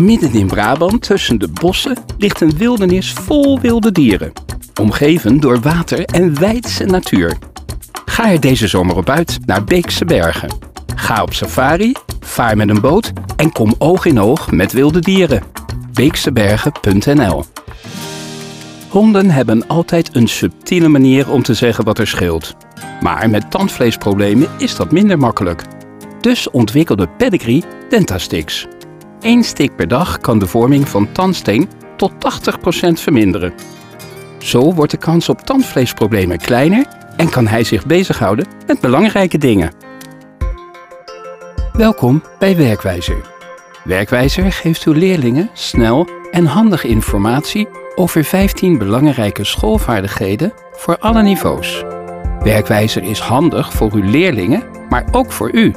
Midden in Brabant, tussen de bossen, ligt een wildernis vol wilde dieren. Omgeven door water en wijdse natuur. Ga er deze zomer op uit naar Beekse Bergen. Ga op safari, vaar met een boot en kom oog in oog met wilde dieren. Beeksebergen.nl Honden hebben altijd een subtiele manier om te zeggen wat er scheelt. Maar met tandvleesproblemen is dat minder makkelijk. Dus ontwikkelde Pedigree Dentastix. Eén stick per dag kan de vorming van tandsteen tot 80% verminderen. Zo wordt de kans op tandvleesproblemen kleiner en kan hij zich bezighouden met belangrijke dingen. Welkom bij Werkwijzer. Werkwijzer geeft uw leerlingen snel en handig informatie over 15 belangrijke schoolvaardigheden voor alle niveaus. Werkwijzer is handig voor uw leerlingen, maar ook voor u.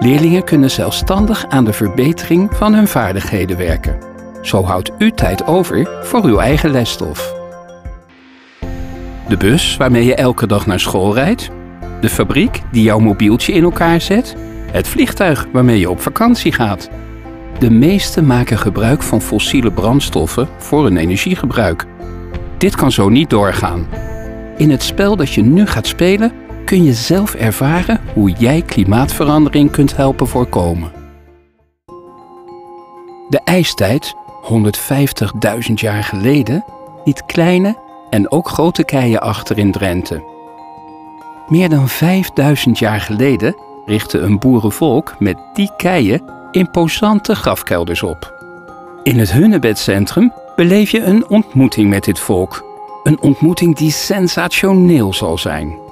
Leerlingen kunnen zelfstandig aan de verbetering van hun vaardigheden werken. Zo houdt u tijd over voor uw eigen lesstof. De bus waarmee je elke dag naar school rijdt, de fabriek die jouw mobieltje in elkaar zet, het vliegtuig waarmee je op vakantie gaat. De meeste maken gebruik van fossiele brandstoffen voor hun energiegebruik. Dit kan zo niet doorgaan. In het spel dat je nu gaat spelen kun je zelf ervaren hoe jij klimaatverandering kunt helpen voorkomen. De ijstijd, 150.000 jaar geleden, liet kleine en ook grote keien achter in Drenthe. Meer dan 5000 jaar geleden richtte een boerenvolk met die keien imposante grafkelders op. In het Hunnebedcentrum beleef je een ontmoeting met dit volk. Een ontmoeting die sensationeel zal zijn.